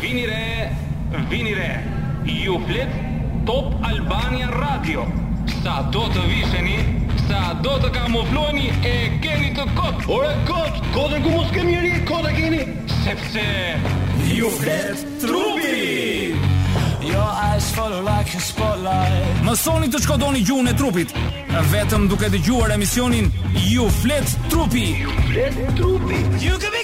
Vini re, vini re, ju flet Top Albania Radio. Sa do të visheni, sa do të kamufloheni e keni të kot. Ore kot, kot të mundoheni njeri, kot e keni. Sepse ju flet trupi. Your eyes follow like a spotlight. Mësoni të shkodoni gjuhën e trupit vetëm duke dëgjuar emisionin Ju flet trupi. Ju flet trupi. You can be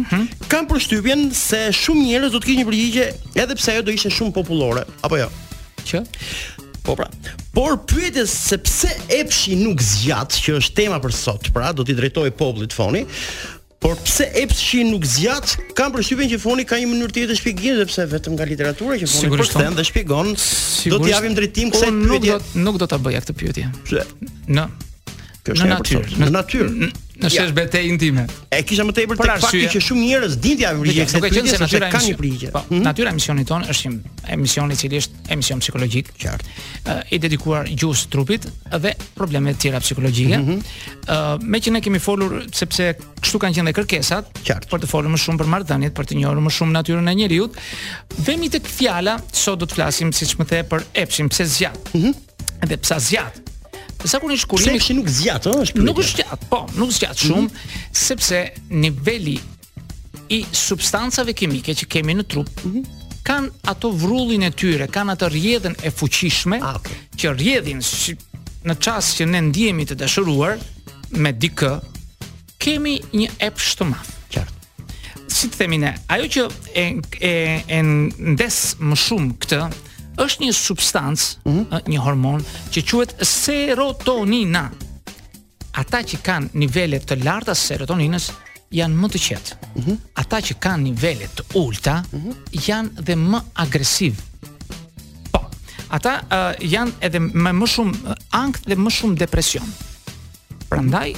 Mhm. Kam përshtypjen se shumë njerëz do të kishin një përgjigje edhe pse ajo do ishte shumë popullore, apo jo? Që? Po pra. Por pyetja se pse epshi nuk zgjat, që është tema për sot, pra do t'i drejtoj popullit foni. Por pse epshi nuk zgjat? Kam përshtypjen që foni ka një mënyrë tjetër të shpjegimit sepse vetëm nga literatura që foni përkthen dhe shpjegon, do t'i japim drejtim kësaj pyetjeje. Nuk do nuk do ta bëja këtë pyetje. Pse? Në Kjo është në natyrë, në natyrë. Në sheshbetejë intime. E kisha më tepër tek fakti që shumë njerëz dinë ta vërejnë se kjo është natyra ka një përgjigje. Po, mhm. natyra e emisionit tonë është një emision i cili është emision psikologjik, qartë. I dedikuar gjuhës së trupit dhe problemeve të tjera psikologjike. Mhm. Ë, meqë ne kemi folur sepse kështu kanë qenë kërkesat, qartë. Për të folur më shumë për marrëdhëniet, për të njohur më shumë natyrën e njeriut, vemi tek fjala, sot do të flasim siç më the për epshin, pse zgjat. Mhm. Edhe pse zgjat. Sa kur është kurimi? Pse nuk zgjat, ëh, është pyetje. Nuk zgjat, po, nuk zgjat mhm. shumë, mm -hmm. sepse niveli i substancave kimike që kemi në trup mm -hmm kanë ato vrullin e tyre, kanë atë rrjedhën e fuqishme, ah, okay. që rrjedhin në çast që ne ndihemi të dashuruar me dikë, kemi një epsh të madh. Qartë. Si të themi ne, ajo që e e e ndez më shumë këtë është një substancë, mm -hmm. një hormon që quhet serotonina. Ata që kanë nivele të larta të serotoninës janë më të qetë. Mm -hmm. Ata që kanë nivele të ulta mm -hmm. janë dhe më agresivë. Po. Ata uh, janë edhe me më shumë ankth dhe më shumë depresion. Prandaj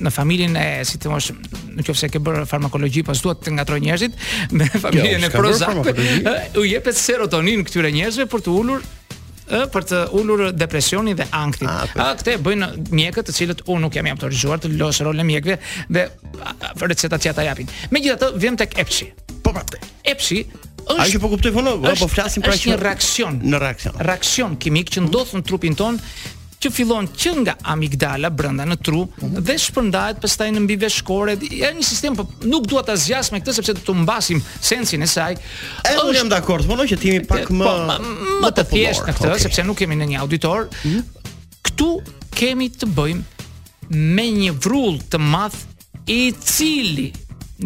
në familjen e, si të thuash, në qoftë se ke bërë farmakologji, po s'duhet të ngatërroj njerëzit me jo, familjen e Prozac. U jepet serotoninë këtyre njerëzve për të ulur ë për të ulur depresionin dhe ankthin. A, ah, a këtë e bëjnë mjekët të cilët unë nuk jam i autorizuar të loz rolin e mjekëve dhe recetat që ata japin. Megjithatë, vijmë tek epshi. Po vërtet. Epshi është Ai që po kuptoj unë, po flasim pra që një reaksion. Një reaksion. Reaksion kimik që ndodh në trupin tonë që fillon që nga amigdala brenda në tru mhm. dhe shpërndahet pastaj në mbiveshkore. Është një sistem, po nuk dua ta zgjas me këtë sepse do të humbasim sensin e saj. Edhe unë jam dakord, po që të jemi pak po, më më, më të thjeshtë në këtë, sepse nuk jemi në një auditor. Mhm. Këtu kemi të bëjmë me një vrull të madh i cili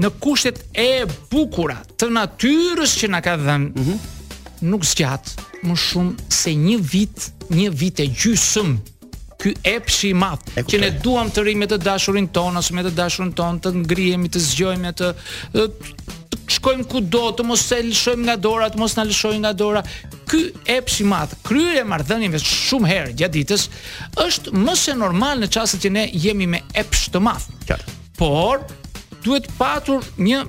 në kushtet e bukura të natyrës që na ka dhënë, mm -hmm. nuk zgjat më shumë se një vit, një vit e gjysëm ky epshi i madh që ne duam të rrimë me të dashurin ton ose me të dashurën ton të ngrihemi të zgjohemi të, të shkojmë kudo të mos e lëshojmë nga dora të mos na lëshojë nga dora Ky epsh i madh, kryerja e marrëdhënieve shumë herë gjatë ditës, është më se normal në çastet që ne jemi me epsh të madh. Qartë. Por duhet patur një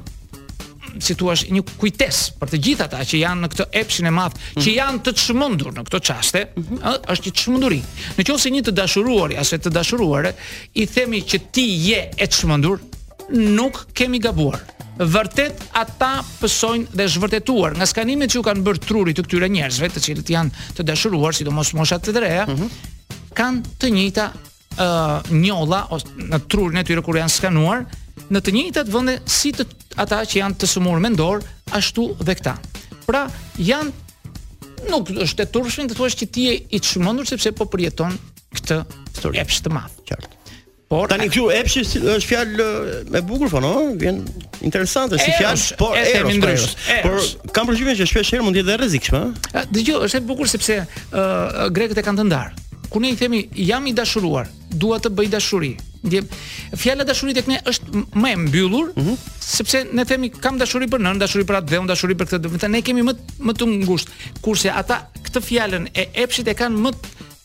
si thua një kujdes për të gjithë ata që janë në këtë epshin e madh, që mhm. janë të çmendur në këto çaste, mhm. ë, është një çmenduri. Në qoftë se një të dashuruari ose të dashuruare i themi që ti je e çmendur, nuk kemi gabuar. vërtet ata pësojnë dhe është vërtetuar nga skanimet që u kanë bërë trurit të këtyre njerëzve, të cilët janë të dashuruar, sidomos moshat të reja, mm -hmm. kanë të njëjta ë uh, njolla ose në trurin e tyre kur janë skanuar, në të njëjtat vende si te ata që janë të sëmurë mendor, ashtu dhe këta. Pra, janë nuk është e turpshme të thuash që ti je i çmendur sepse po përjeton këtë epsh të madh. Qartë. Por tani këtu epshi është fjalë e bukur fon, ëh, vjen interesante si fjalë, por e themi ndrysh. Por kam përshtypjen që shpesh herë mund të jetë rrezikshme, ëh. Dëgjo, është e bukur sepse ëh grekët e kanë të ndarë. Ku ne i themi jam i dashuruar, dua të bëj dashuri. Dhe fjala dashuri tek ne është më e mbyllur, mm -hmm. sepse ne themi kam dashuri për nën, dashuri për atë, dhe dashuri për këtë, domethënë ne kemi më më të ngushtë. Kurse ata këtë fjalën e epshit e kanë më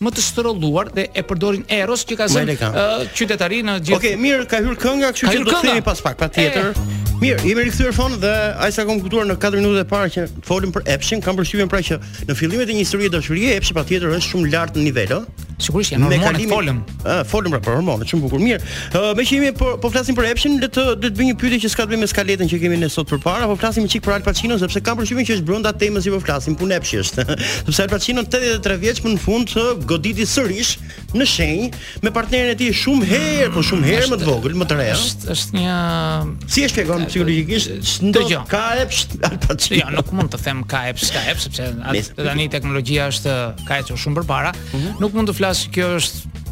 më të shtjelluar dhe e përdorin Eros që ka zënë uh, qytetari në gjithë. Okej, okay, mirë, ka hyrë kënga, kështu që do të themi pas pak patjetër. E... Mirë, jemi rikthyer fon dhe me aq sa kam kuptuar në 4 minutat e para që folëm për Epshin, kam përshtypjen pra që në fillimet e një historie dashurie Epshi patjetër është shumë lart në nivel, ëh. Sigurisht janë hormonet kalim... folëm. Ëh, folëm pra për hormonet, shumë bukur. Mirë, Uh, me që jemi po, po flasim për Epshin, le të le të bëj një pyetje që s'ka të bëjë me skaletën që kemi ne sot përpara, po flasim një çik për Al Pacino sepse kam përshtypjen që është brenda temës që po flasim, punë Epshi është. sepse Al Pacino 83 vjeç më në fund goditi sërish në shenjë me partneren e tij shumë herë, po shumë herë më të vogël, më të re. Është është një Si e shpjegon psikologjikisht? Dëgjo. Ka Epsh Al Pacino. Jo, nuk mund të them ka Epsh, ka Epsh sepse tani teknologjia është ka ecur shumë përpara. Mhm. Nuk mund të flas që kjo është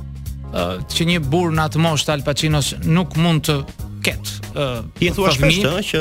uh, që një burr në atë moshë të Al Pacinos nuk mund të ket. Uh, Ti thua shpesh ëh që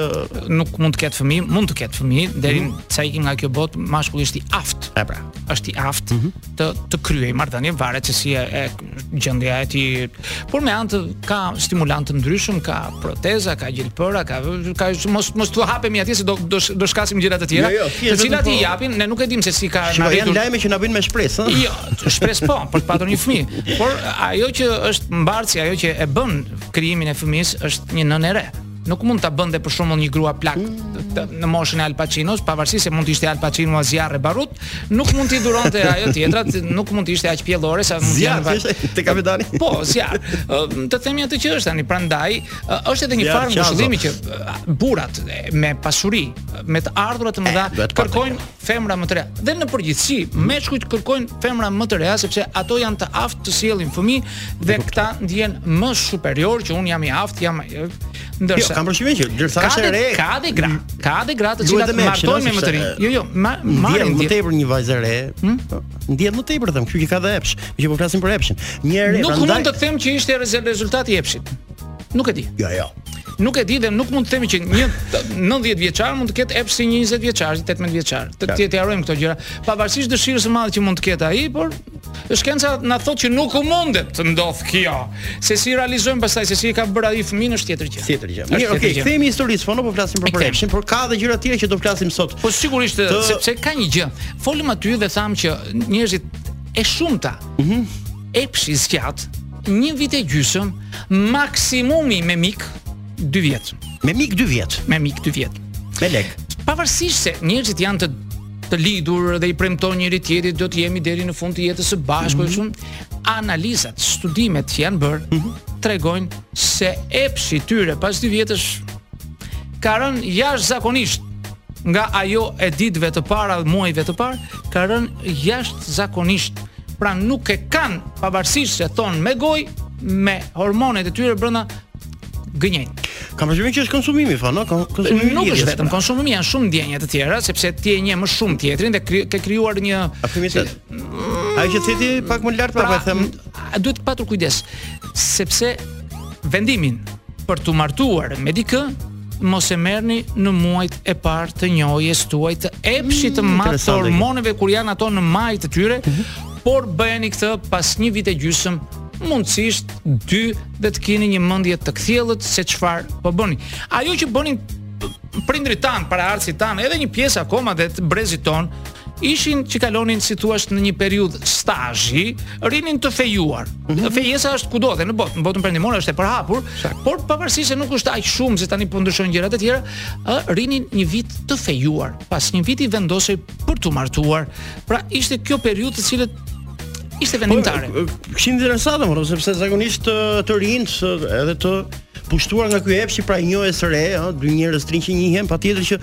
nuk mund të ket fëmijë, mund të ket fëmijë deri mm -hmm. sa ikën nga kjo botë, mashkulli është i aftë. E pra, është i aftë mm -hmm. të të kryej marrëdhënie varet se si e, e gjendja e tij. Por me anë të ka stimulantë të ndryshëm, ka proteza, ka gjelpëra, ka ka mos mos të hapemi atje se do do, do shkasim në gjëra të tjera, jo, jo, të cilat i po- japin, ne nuk e dimë se si ka na arritur. Janë lajme që na bëjnë me shpresë, ëh. Jo, shpresë po, për të patur një fëmijë. Por ajo që është mbartësi, ajo që e bën krijimin e fëmisë është një nënë e re nuk mund ta bënte për shembull një grua plak në moshën e Al Pacinos, pavarësisht se mund të ishte Al Pacino zjarr e barut, Nuk mund t'i duronte ajo tjetra, t- nuk mund të ishte aq pjellore sa mund të Zjarr, jenë val- ishte te kapitani. Po, zjarr. Ë, Të themi atë që është tani, prandaj ë, është edhe një farë ngushëllimi që ë, burrat e, me pasuri, me të ardhura të mëdha kërkojnë femra më të reja. Dhe në përgjithësi, meshkujt kërkojnë femra më të reja sepse ato janë të aftë të sjellin fëmijë dhe këta ndihen më superior që un jam i aftë, jam Ndërsa, jo, kam përshtypjen që ndërsa është e re, ka dhe gra, ka dhe gra të cilat martohen me më të rinj. Jo, jo, ma, marrin më tepër një vajzë e re. Hmm? Ndjen më tepër them, kjo që ka dhe epsh, që po flasim për epshin. Një e re, nuk prandaj... mund të them që ishte rezultati i epshit. Nuk e di. Jo, jo. Nuk e di dhe nuk mund të themi që një 90 vjeçar mund të ketë epsh si një 20 vjeçar, 18 vjeçar. T'i harrojmë këto gjëra, pavarësisht dëshirës së madhe që mund të ketë ai, por Shkenca na thotë që nuk mundet të ndodh kjo. Se si e realizoi pastaj se si e ka bërë ai fëmin është tjetër gjë. Tjetër gjë. Mirë, okay, kthehemi historisë, po nuk po flasim për epshin, por ka edhe gjëra të tjera që do flasim sot. Po sigurisht, të... sepse ka një gjë. Folëm aty dhe thamë që njerëzit e shumta. Mhm. Mm Epshi zgjat një vit e gjysëm, maksimumi me mik 2 vjet. Me mik 2 vjet. Me mik 2 vjet. Me lek. Pavarësisht se njerëzit janë të të lidhur dhe i premton njëri tjetrit do të jemi deri në fund të jetës së bashku mm -hmm. shumë analizat, studimet që janë bërë mm -hmm. tregojnë se epshi i tyre pas dy vjetësh ka rënë jashtëzakonisht nga ajo e ditëve të para dhe muajve të parë ka rënë jashtëzakonisht. Pra nuk e kanë pavarësisht se thon me gojë, me hormonet e tyre brenda gënjejnë. Kam përshtypjen që është konsumimi i fana, konsumimi. Nuk është vetëm pra. konsumimi, janë shumë ndjenja të tjera sepse ti e njeh më shumë tjetrin dhe ke krijuar një afinitet. Mm, Ai që the ti pak më lart pra, pra them, a duhet patur kujdes sepse vendimin për t'u martuar me dikë mos e merrni në muajt e parë të njohjes tuaj të epshit të mm, madh të hormoneve kur janë ato në majë të tyre, mhm. por bëheni këtë pas një viti e gjysmë mundësisht dy dhe të keni një mendje të kthjellët se çfarë po bëni. Ajo që bënin prindrit tan, paraardhësit tan, edhe një pjesë akoma dhe të brezit ton, ishin që kalonin si thua në një periudhë stazhi, rrinin të fejuar. Mm -hmm. Fejesa është kudo dhe në botë, në botën perëndimore është e përhapur, por pavarësisht se nuk është aq shumë se tani po ndryshojnë gjërat e tjera, ë rrinin një vit të fejuar. Pas një viti vendosej për t'u martuar. Pra ishte kjo periudhë të cilët ishte vendimtare. Po, kjo është interesante, por sepse zakonisht të, të rinjtë edhe të pushtuar nga ky epshi pra i njohjes së re, ëh, dy njerëz të rinj që njihen, patjetër që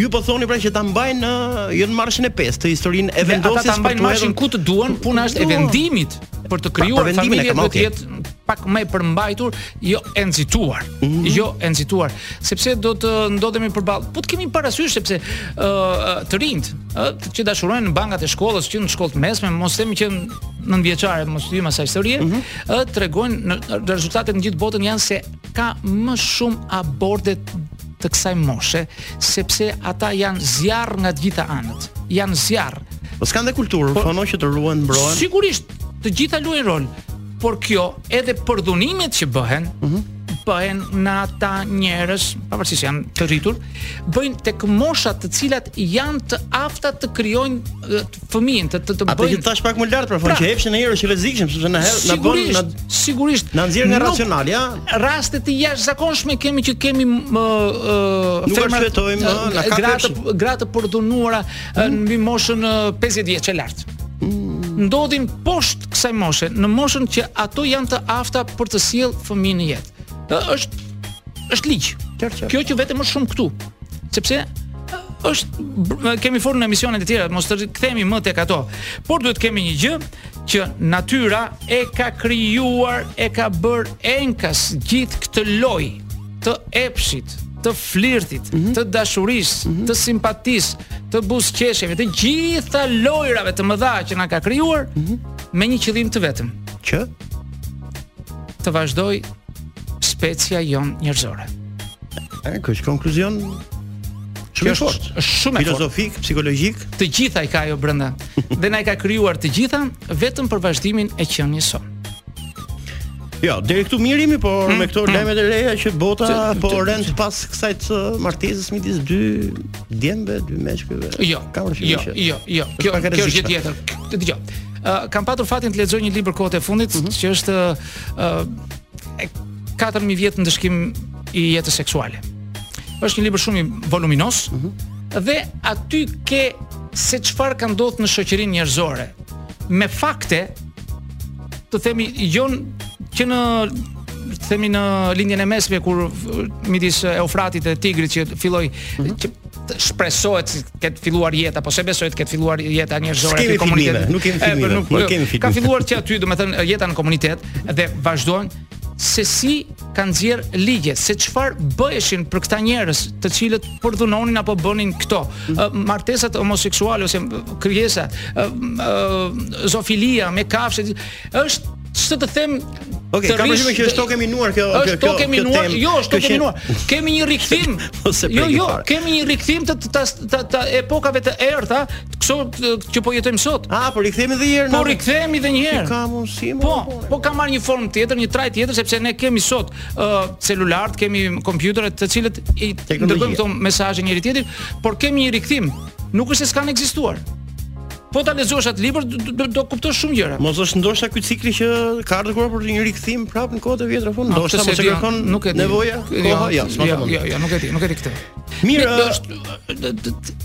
ju po thoni pra që ta mbajnë në jo në marshin e pestë të historinë e vendosjes për të mbajnë marshin ku të duan, puna është e vendimit për të krijuar familje do të jetë pak më e përmbajtur, jo e nxituar. Mm -hmm. Jo e nxituar, sepse do të ndodhemi përballë. Po të kemi parasysh sepse ë uh, të rinjtë, uh, që dashurojnë në bankat e shkollës, që në shkollë të mesme, mos themi që nëntëvjeçare, mos themi asaj historie, ë mm -hmm. uh, tregojnë në rezultatet në gjithë botën janë se ka më shumë aborte të kësaj moshe, sepse ata janë zjarr nga të gjitha anët. Janë zjarr. Po s'kanë dhe kulturë, po, po që të ruhen, mbrohen. Sigurisht, të gjitha luajnë rol. Por kjo edhe përdhunimet që bëhen, mm -hmm bëhen në ata njerëz, pavarësisht janë të rritur, bëjnë tek mosha të cilat janë të afta të krijojnë fëmijën, të të, të bëjnë. Atë tash pak më lart për fund, pra, që epshi një herë që i rrezikshëm, sepse na na bën na sigurisht na nxjerr nga racionalja. Raste të jashtëzakonshme kemi që kemi më uh, uh, femra të tojmë, uh, na ka gra të, gra të përdhunuara mm. mbi moshën 50 vjeç e lart. Mm. Ndodhin poshtë kësaj moshe, në moshën që ato janë të afta për të sjellë fëmijë në jetë. Ë është është ligj. Kjo që vetëm është shumë këtu. Sepse është kemi folur në emisionet e tjera, mos të kthehemi më tek ato. Por duhet të kemi një gjë që natyra e ka krijuar, e ka bërë enkas gjithë këtë lojë. të epshit, të flirtit, mm -hmm. të dashurisë, mm -hmm. të simpatisë, të buzëqeshjeve, të gjitha lojërave të mëdha që na ka krijuar mm -hmm. me një qëllim të vetëm, që të vazhdojë specia jonë njerëzore. Ëh, kjo është konkluzion shumë i fortë. Është shumë filozofik, psikologjik, të gjitha i ka ajo brenda. Dhe na i ka krijuar të gjitha vetëm për vazhdimin e qenies sonë. Jo, deri këtu mirë jemi, por mm, me këto mm. lajme të reja që bota po rend pas kësaj të martesës midis dy djemve, dy meshkujve. Jo. Ka vërtet. Jo, jo, jo. Kjo kjo është gjë tjetër. Të dëgjoj. Ë kam patur fatin të lexoj një libër kohët e fundit mhm. që është ë 4000 vjet ndëshkim i jetës seksuale. Është një libër shumë i voluminoz mhm. dhe aty ke se çfarë ka ndodhur në shoqërinë njerëzore me fakte Të themi jo që në të themi në Lindjen e Mesme kur midis Eufratit dhe Tigrit që filloi mm -hmm. që shpresohet se të ketë filluar jeta, po se besoj të ketë filluar jeta njerëzore aty komunitet. Nuk kemi filluar, nuk, nuk kemi filluar. Ka filluar që aty, domethënë jeta në komunitet dhe vazhdon se si kanë nxjerr ligje, se çfarë bëheshin për këta njerëz, të cilët përdhunonin apo bënin këto. Mm. Martesat homoseksuale ose krijesa, zoofilia me kafshë është ç'të të them Okej, okay, kam përshtypjen që është tokë e minuar kjo kjo është tokë e minuar, jo, është tokë e minuar. Kemi një rikthim. Jo, jo, kemi një rikthim të të, të, të, të epokave të errta Kësaj që po jetojmë sot. Ah, po rikthehemi edhe një herë. Po rikthehemi edhe një herë. Ka mundësi më. Po, po ka marrë një formë tjetër, një trajtë tjetër sepse ne kemi sot ë uh, celularët, kemi kompjuterë të cilët i dërgojmë këto mesazhe njëri-tjetrit, por kemi një rikthim. Nuk është se s'kanë ekzistuar. Po ta lexosh atë libër do, do, do kuptosh shumë gjëra. Mos është ndoshta ky cikli që ka ardhur për një rikthim prapë në kohët e vjetra fund, ndoshta mos e kërkon nuk e di nevoja. Jo, jo, jo, jo, nuk e di, nuk e di këtë. Mirë, është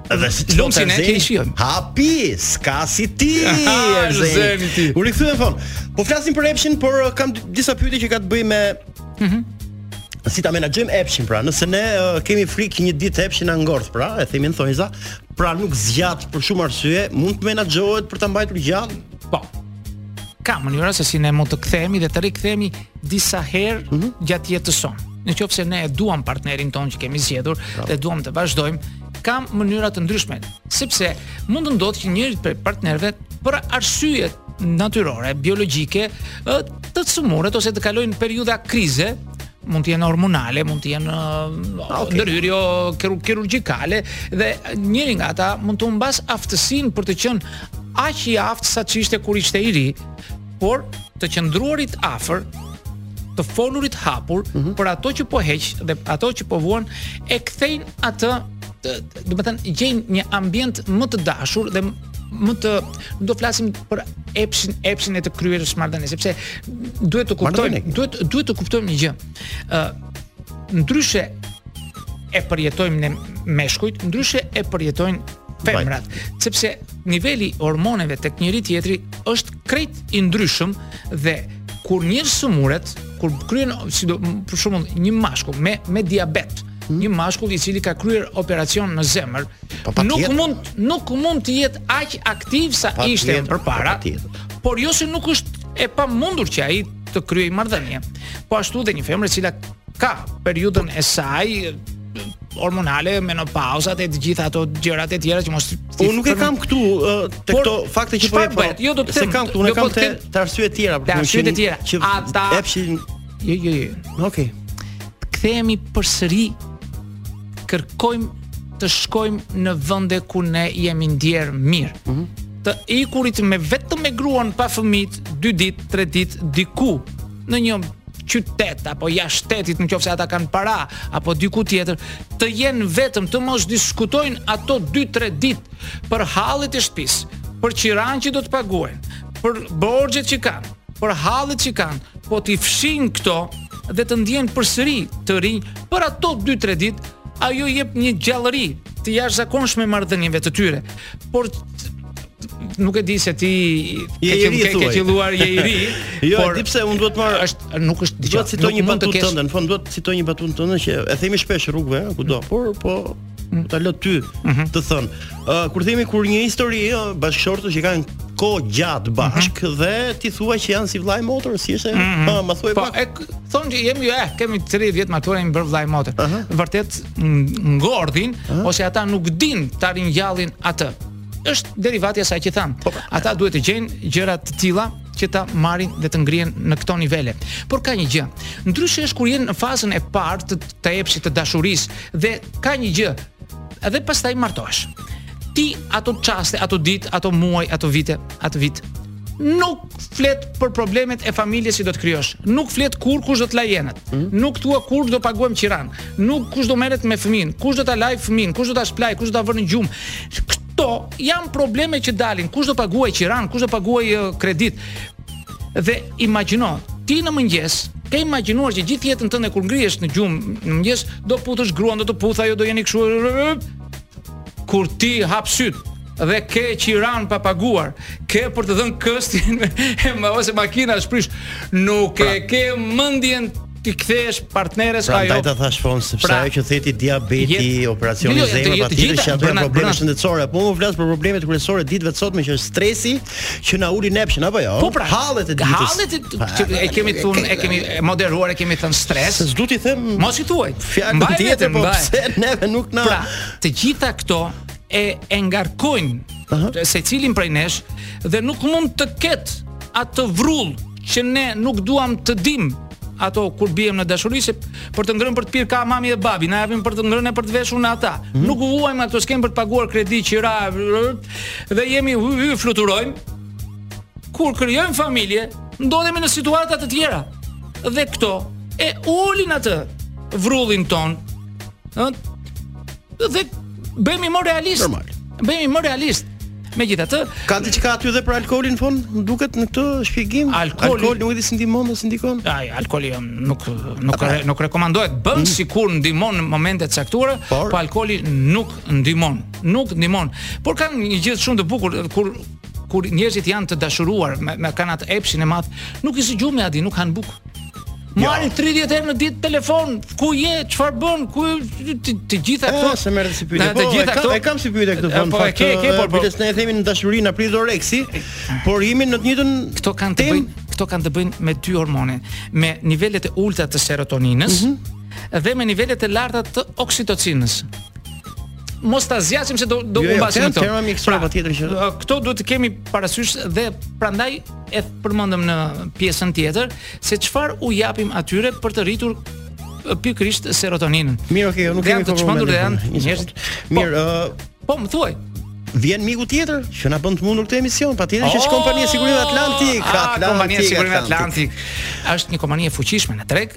Dhe si të thotë Lumshin, e, Erzeni, ke shijon. Hapi, s'ka si ti, Ha, Erzeni Erzeni ti. U rikthyem fon. Po flasim për epshin, por uh, kam dy- disa pyetje që ka të bëjë me Mhm. Si ta menaxhojmë epshin, pra, nëse ne uh, kemi frikë një ditë epshi na ngordh, pra, e themi në thonjza, pra nuk zgjat për shumë arsye, mund të menaxhohet për ta mbajtur gjallë. Po. Ka mënyra se si ne mund të kthehemi dhe të rikthehemi disa herë Mhm. gjatë jetës sonë. Në qoftë se ne e duam partnerin tonë që kemi zgjedhur dhe duam të vazhdojmë, ka mënyra të ndryshme, sepse mund të ndodhë që njëri prej partnerëve për arsye natyrore, biologjike, të sëmuret ose të kalojnë periudha krize, mund të jenë hormonale, mund të jenë ah, okay. ndërhyrje kirurgjikale dhe njëri nga ata mund të humbasë aftësinë për të qenë aq i aftë sa ç'ishte kur ishte i ri. por të qëndruarit afër, të folurit hapur mm -hmm. për ato që po heq dhe ato që po vuan e kthejnë atë domethënë gjejnë një ambient më të dashur dhe më të do flasim për epshin epshin e të kryerit marrëdhënie sepse duhet të kuptojmë duhet duhet të kuptojmë një gjë. ë uh, ndryshe e përjetojmë ne meshkujt, ndryshe e përjetojnë femrat, sepse niveli i hormoneve tek njëri-tjetri është krejt i ndryshëm dhe kur një sëmuret, kur kryen si do për shembull një mashkull me me diabet, hmm. një mashkull i cili ka kryer operacion në zemër, po, po nuk mund nuk mund të jetë aq aktiv sa ishte përpara. Por jo se nuk është e pamundur që ai të kryejë marrëdhënie. Po ashtu dhe një femër e cila ka periudhën e saj hormonale, menopauzat e të gjitha ato gjërat e tjera që mos Unë nuk e kam këtu te këto fakte që po e bëj. Jo domethënë, kam këtu, unë jo, kam po te të arsye të tjera, për arsye të tjera. Që ata epshin. Jo, jo, jo. Okej. Kthehemi përsëri kërkojmë të shkojmë në vende ku ne jemi ndjerë mirë. Mm -hmm. Të ikurit me vetëm me gruan pa fëmijët, 2 ditë, 3 ditë diku në një qytet apo jashtë shtetit nëse ata kanë para apo diku tjetër të jenë vetëm të mos diskutojnë ato 2-3 ditë për hallet e shtëpisë për qiran që do të paguajnë, për borxhet që kanë, për hallet që kanë, po t'i fshijnë këto dhe të ndihen përsëri të rinj për ato 2-3 ditë, ajo jep një gjallëri të jashtëzakonshme marrëdhënieve të tyre. Por nuk e di se ti je i ri ke qelluar je i ri jo por di pse un duhet mar është nuk është diçka duhet citoj një batutë të tënde në fund duhet citoj një batutë tënde që e themi shpesh rrugëve kudo mm. por po mm. ta lë ty mhm. të thon kur themi kur një histori jo, bashkëshortësh që kanë kohë gjatë bashk mhm. dhe ti thua që janë si vllai motor si ishte mhm. po ma thuaj po, pak po e thon që jemi jo eh kemi 30 vjet martuar jemi bër vllai motor vërtet ngordhin ose ata nuk din ta ringjallin atë është derivati i asaj që thamë. Po, po. Ata duhet të gjejnë gjëra të tilla që ta marrin dhe të ngrihen në këto nivele. Por ka një gjë. Ndryshe është kur jeni në fazën e parë të të epshit të dashurisë dhe ka një gjë. Edhe pastaj martohesh. Ti ato çaste, ato ditë, ato muaj, ato vite, atë vit nuk flet për problemet e familjes që do të krijosh. Nuk flet kur kush do të lajë enët. Mm. Nuk thua kur do paguajmë qiran. Nuk kush do merret me fëmin, kush do ta lajë fëmin, kush do ta shplaj, kush do ta vërë në gjumë. Këto janë probleme që dalin. Kush do paguaj qiran, kush do paguaj uh, kredit. Dhe imagjino, ti në mëngjes ke imagjinuar që gjithë jetën tënde kur ngrihesh në gjumë në mëngjes do puthësh gruan do të puthë ajo do jeni kështu kur ti hap sytë dhe ke qiran pa paguar, ke për të dhënë këstin e më ose makina s'prish, nuk pra, e ke mendjen t'i kthehesh partneres pra, ajo. Pra ta thash fund sepse pra, ajo që the ti diabeti, jet, operacioni jo, zemre, patjetër që ato janë probleme shëndetësore, po unë flas për problemet kryesore ditëve të sotme që është stresi, Që na ulin epshin apo jo? Po pra, hallet e ditës. Hallet e po, e kemi thon, e kemi moderuar, e kemi thën stres. Se s'du ta them. Mos i thuaj. Fjalën tjetër, po pse neve nuk na. Pra, të gjitha këto e e ngarkojnë uh -huh. secilin prej nesh dhe nuk mund të ketë atë vrull që ne nuk duam të dim ato kur biem në dashuri se për të ngrënë për të pirë ka mami dhe babi, na japin për të ngrënë për të veshur nga ata. Mm -hmm. Nuk vuajmë nga këto s'kemi për të paguar kredi, qira dhe jemi hy, hy fluturojmë. Kur krijojmë familje, ndodhemi në situata të tjera. Dhe këto e ulin atë vrullin ton. Ëh, Dhe bëhemi më realist. Normal. Bëhemi më realist. Megjithatë, ka diçka ka aty edhe për alkoolin Fon, më duket në këtë shpjegim. Alkool, alkool nuk e di si ndihmon ose ndikon. Ai, alkooli jam nuk nuk re, nuk rekomandohet. Bën mm. sikur ndihmon në momente të caktuara, por po alkooli nuk ndihmon. Nuk ndihmon. Por kanë një gjë shumë të bukur kur kur njerëzit janë të dashuruar me, me kanë atë epshin e madh, nuk i zë gjumi aty, nuk hanë bukë. Marrin 30 herë në ditë telefon, ku je, çfarë bën, ku të, të gjitha këto. Ëh, se merr si pyetje. Po, e kam, e kam si pyetje këtë vend. Po, e ke, ke, por po. Ne themi në dashuri na pritet oreksi, por jemi në të njëjtën këto kanë të bëjnë, këto kanë të bëjnë me dy hormone, me nivelet e ulta të serotoninës mhm. dhe me nivelet e larta të oksitocinës. mos ta zgjasim se do do jo, jo, humbasim këto. Tema miksuar pra, patjetër që këto duhet të kemi parasysh dhe prandaj e përmendëm në pjesën tjetër se çfarë u japim atyre për të rritur pikërisht serotoninën. Mirë, okay, nuk kemi të çmendur dhe janë njerëz. Po, Mirë, ë po më thuaj. Vjen miku tjetër që na bën të mundur këtë emision, patjetër që është oh, kompania e sigurimeve Atlantik, ah, Atlantik, kompania e sigurimeve Atlantik. Është një kompani e fuqishme në treg,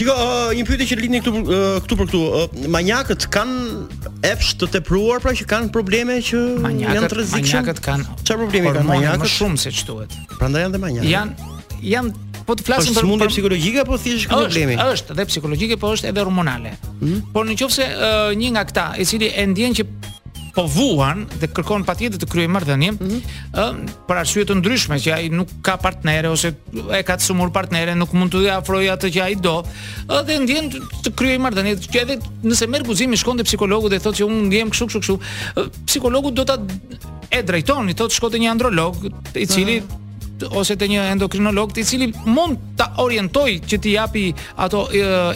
Shiko, uh, një pyetje që lidhet këtu uh, këtu për këtu, uh, manjakët kanë epsh të tepruar pra që kanë probleme që manjakët, janë të rrezikshëm. Manjakët kanë çfarë problemi kanë manjakët? Më shumë seç duhet. Prandaj janë dhe manjakët. Janë janë po të flasim për mundje psikologjike apo thjesht ka problemi? Është dhe psikologjike, po është edhe hormonale. Mm -hmm. Por në qoftë se një nga këta, i cili e ndjen që po vuan dhe kërkon patjetër të kryejë marrëdhënie, mm -hmm. uh, për arsye të ndryshme që ai nuk ka partnere ose e ka të sëmurë partneren, nuk mund t'ia ofrojë atë që ai do, dhe ndjen të kryejë marrëdhënie, që edhe nëse merr guximin shkon te psikologu dhe thotë që unë ndihem kështu kështu kështu, psikologu do ta drejtojë, i thotë shko te një androlog, i cili uh -huh ose te një endokrinolog i cili mund ta orientojë që t'i japi ato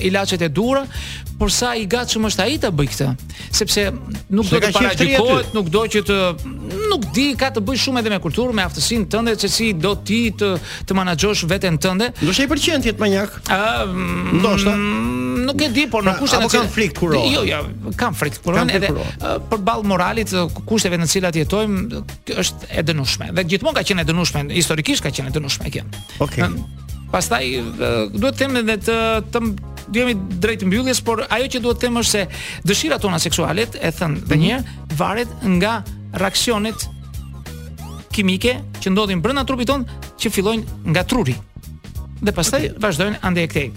ilaçet e duhura, por sa i gatshëm është ai ta bëjë këtë. sepse nuk do të paragjykohet, nuk do që të nuk di ka të bëjë shumë edhe me kulturën, me aftësinë tënde se si do ti të të menaxhosh veten tënde. Do të pëlqen ti të manjak. Ëh, mm, ndoshta. Nuk e di, por në pra, kushtet e cilat kam frikë kurrë. Jo, jo, kam frikë kurrë edhe përballë moralit kushteve në të cilat jetojmë është e dënueshme. Dhe gjithmonë ka qenë e dënueshme, historikisht ka qenë e dënueshme kjo. Okej. Okay. Pastaj duhet të them edhe të të jemi drejt mbylljes, por ajo që duhet të them është se dëshirat tona seksuale, e thamë dhe mhm. një, varet nga reaksionet kimike që ndodhin brenda trupit tonë që fillojnë nga truri dhe pastaj okay. vazhdojnë andej e këtej.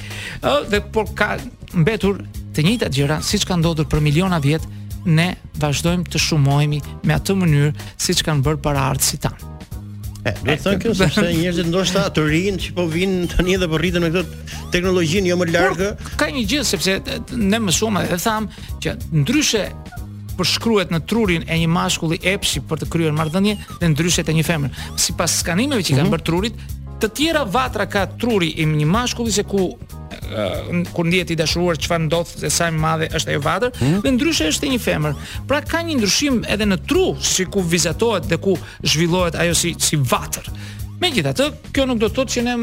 Ë dhe por kanë mbetur të njëjtat gjëra siç kanë ndodhur për miliona vjet, ne vazhdojmë të shumohemi me atë mënyrë siç kanë bërë paraardhësit tanë. E, do të thënë kjo sepse njerëzit ndoshta të rinj që po vijnë tani dhe po rriten me këtë teknologjinë jo më larg. Ka një gjë sepse ne më shumë e tham që ndryshe përshkruhet në trurin e një mashkulli epshi për të kryer marrëdhënie dhe ndryshe te një femër. Sipas skanimeve që kanë mhm. bërë trurit, të tjera vatra ka truri i një mashkulli se ku kur ndihet i dashuruar çfarë ndodh se sa e madhe është ajo vatër hmm? dhe ndryshe është te një femër. Pra ka një ndryshim edhe në tru si ku vizatohet dhe ku zhvillohet ajo si si vatër. Megjithatë, kjo nuk do të thotë që ne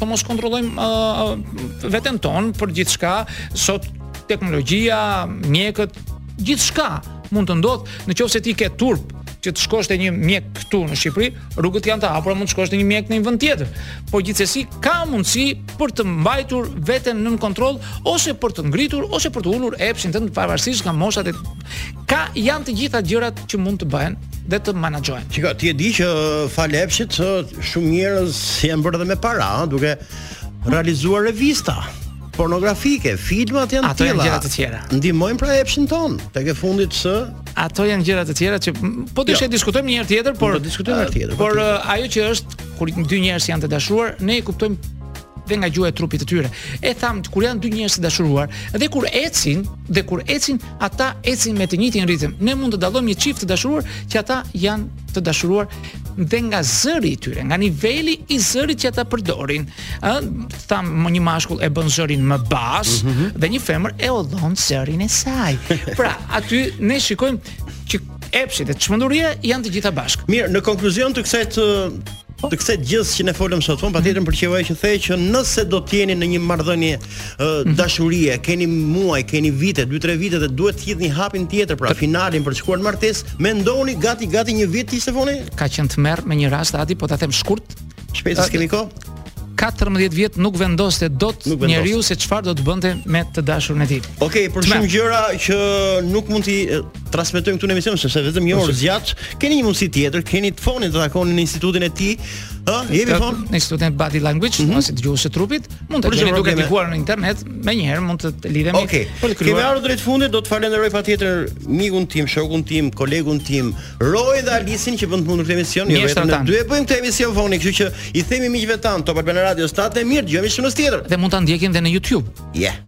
të mos kontrollojmë uh, veten tonë për gjithçka, sot teknologjia, mjekët, gjithçka mund të ndodhë në qoftë se ti ke turp që të shkosh te një mjek këtu në Shqipëri, rrugët janë të hapura, mund të shkosh te një mjek në një vend tjetër. Po gjithsesi ka mundësi për të mbajtur veten nën kontroll ose për të ngritur ose për të ulur epshin tënd pavarësisht nga moshat e Ka janë të gjitha gjërat që mund të bëhen dhe të manaxhohen. Çka ti e di që falë epshit shumë njerëz janë bërë edhe me para, ha, duke realizuar revista pornografike, filmat janë ato janë gjëra të tjera. Ndihmojnë pra epshin tonë, tek e fundit se ato janë gjëra të tjera që do t'i jo. diskutojmë një herë tjetër, por do diskutojmë herë tjetër. Por ajo që është kur dy njerëz janë të dashuruar, ne e kuptojmë dhe nga gjuha e trupit të tyre. E tham kur janë dy njerëz të dashuruar dhe kur ecin dhe kur ecin ata ecin me të njëjtin ritëm. Ne mund të dallojmë një çift të dashuruar që ata janë të dashuruar dhe nga zëri i tyre, nga niveli i zërit që ata përdorin. Ë, tham një mashkull e bën zërin më bas mm -hmm. dhe një femër e hollon zërin e saj. Pra, aty ne shikojmë që epshi dhe çmenduria janë të gjitha bashkë. Mirë, në konkluzion të kësaj të Të kësaj gjëje që ne folëm sot, mua patjetër pëlqeu ajo që the që nëse do të jeni në një marrëdhënie ë, mhm. dashurie, keni muaj, keni vite, 2-3 vite dhe duhet të hidhni hapin tjetër, pra finalin për të shkuar në martesë, mendoni gati gati një vit the Foni? Ka qenë tmerr me një rast aty, po ta them shkurt. Shpejt s'kemi kohë. 14 vjet nuk vendoste dot nuk vendoste. njeriu se çfarë do të bënte me të dashurën e tij. Okej, okay, për shumë gjëra që nuk mund të transmetojmë këtu në emision sepse vetëm një orë zgjat. Keni një mundësi tjetër, keni Fonin ta takoni në institutin e tij. Ë, jemi fon në institutin Body Language, mm -hmm. ose të gjuhës së trupit, mund të jeni duke kërkuar në internet, menjëherë mund të lidhemi. Okej. Okay. Kemi ardhur drejt fundit, dua të falenderoj patjetër mikun tim, shokun tim, kolegun tim, Roy dhe Alisin që bëjnë të mundur këtë emision, jo vetëm ne dy e bëjmë këtë emision Foni, kështu që i themi miqve tanë, Top Albania Radio, statë mirë, dëgjohemi javën tjetër. Dhe mund ta ndjekim dhe në YouTube. Yeah.